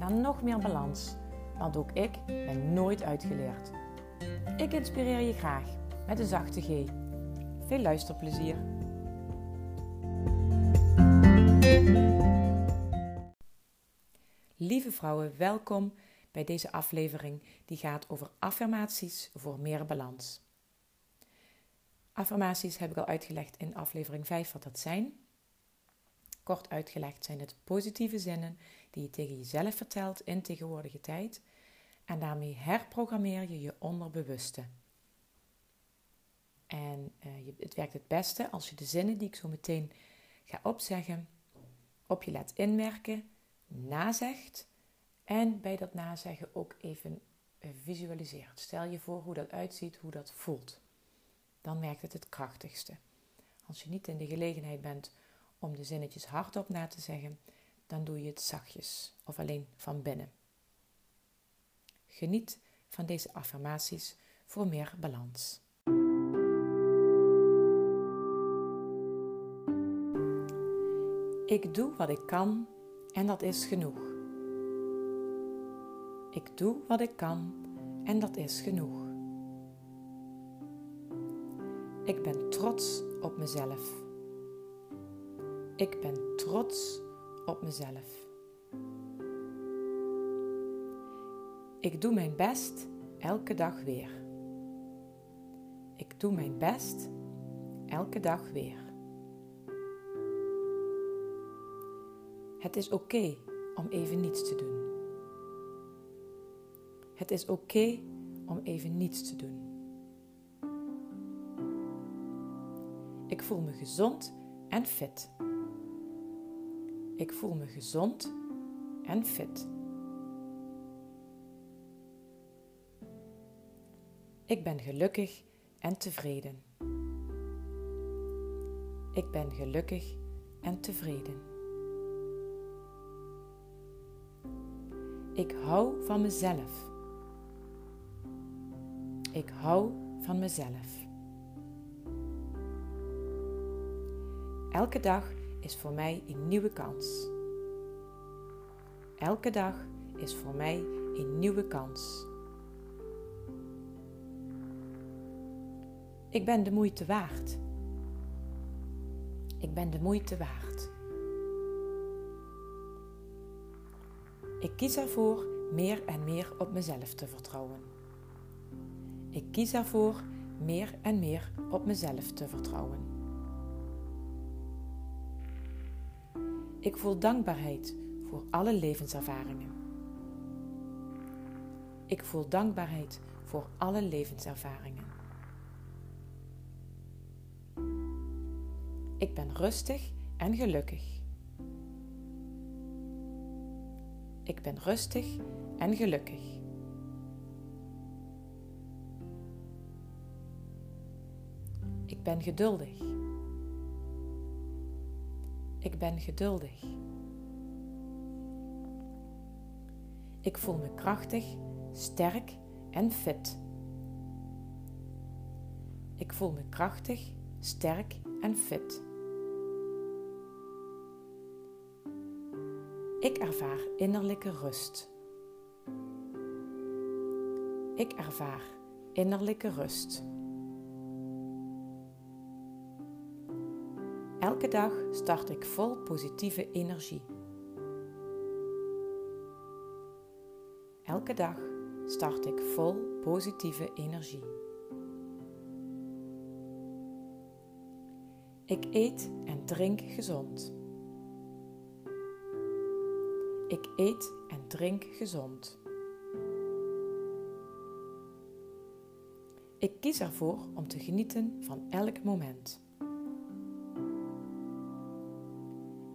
naar nog meer balans. Want ook ik ben nooit uitgeleerd. Ik inspireer je graag met een zachte G. Veel luisterplezier. Lieve vrouwen, welkom bij deze aflevering die gaat over affirmaties voor meer balans. Affirmaties heb ik al uitgelegd in aflevering 5 wat dat zijn. Kort uitgelegd zijn het positieve zinnen die je tegen jezelf vertelt in tegenwoordige tijd. En daarmee herprogrammeer je je onderbewuste. En uh, het werkt het beste als je de zinnen die ik zo meteen ga opzeggen, op je laat inwerken, nazegt en bij dat nazeggen ook even uh, visualiseert. Stel je voor hoe dat uitziet, hoe dat voelt. Dan werkt het het krachtigste. Als je niet in de gelegenheid bent om de zinnetjes hardop na te zeggen, dan doe je het zachtjes of alleen van binnen. Geniet van deze affirmaties voor meer balans. Ik doe wat ik kan en dat is genoeg. Ik doe wat ik kan en dat is genoeg. Ik ben trots op mezelf. Ik ben trots op mezelf. Ik doe mijn best elke dag weer. Ik doe mijn best elke dag weer. Het is oké om even niets te doen. Het is oké om even niets te doen. Ik voel me gezond en fit. Ik voel me gezond en fit. Ik ben gelukkig en tevreden. Ik ben gelukkig en tevreden. Ik hou van mezelf. Ik hou van mezelf. Elke dag is voor mij een nieuwe kans. Elke dag is voor mij een nieuwe kans. Ik ben de moeite waard. Ik ben de moeite waard. Ik kies ervoor meer en meer op mezelf te vertrouwen. Ik kies ervoor meer en meer op mezelf te vertrouwen. Ik voel dankbaarheid voor alle levenservaringen. Ik voel dankbaarheid voor alle levenservaringen. Ik ben rustig en gelukkig. Ik ben rustig en gelukkig. Ik ben geduldig. Ik ben geduldig. Ik voel me krachtig, sterk en fit. Ik voel me krachtig, sterk en fit. Ik ervaar innerlijke rust. Ik ervaar innerlijke rust. Elke dag start ik vol positieve energie. Elke dag start ik vol positieve energie. Ik eet en drink gezond. Ik eet en drink gezond. Ik kies ervoor om te genieten van elk moment.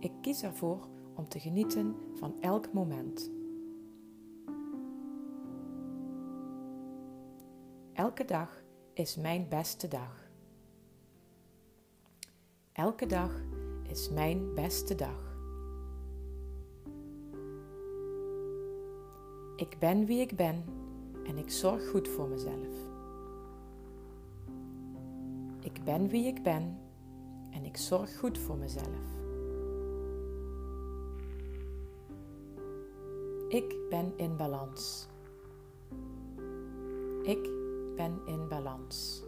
Ik kies ervoor om te genieten van elk moment. Elke dag is mijn beste dag. Elke dag is mijn beste dag. Ik ben wie ik ben en ik zorg goed voor mezelf. Ik ben wie ik ben en ik zorg goed voor mezelf. Ik ben in balans. Ik ben in balans.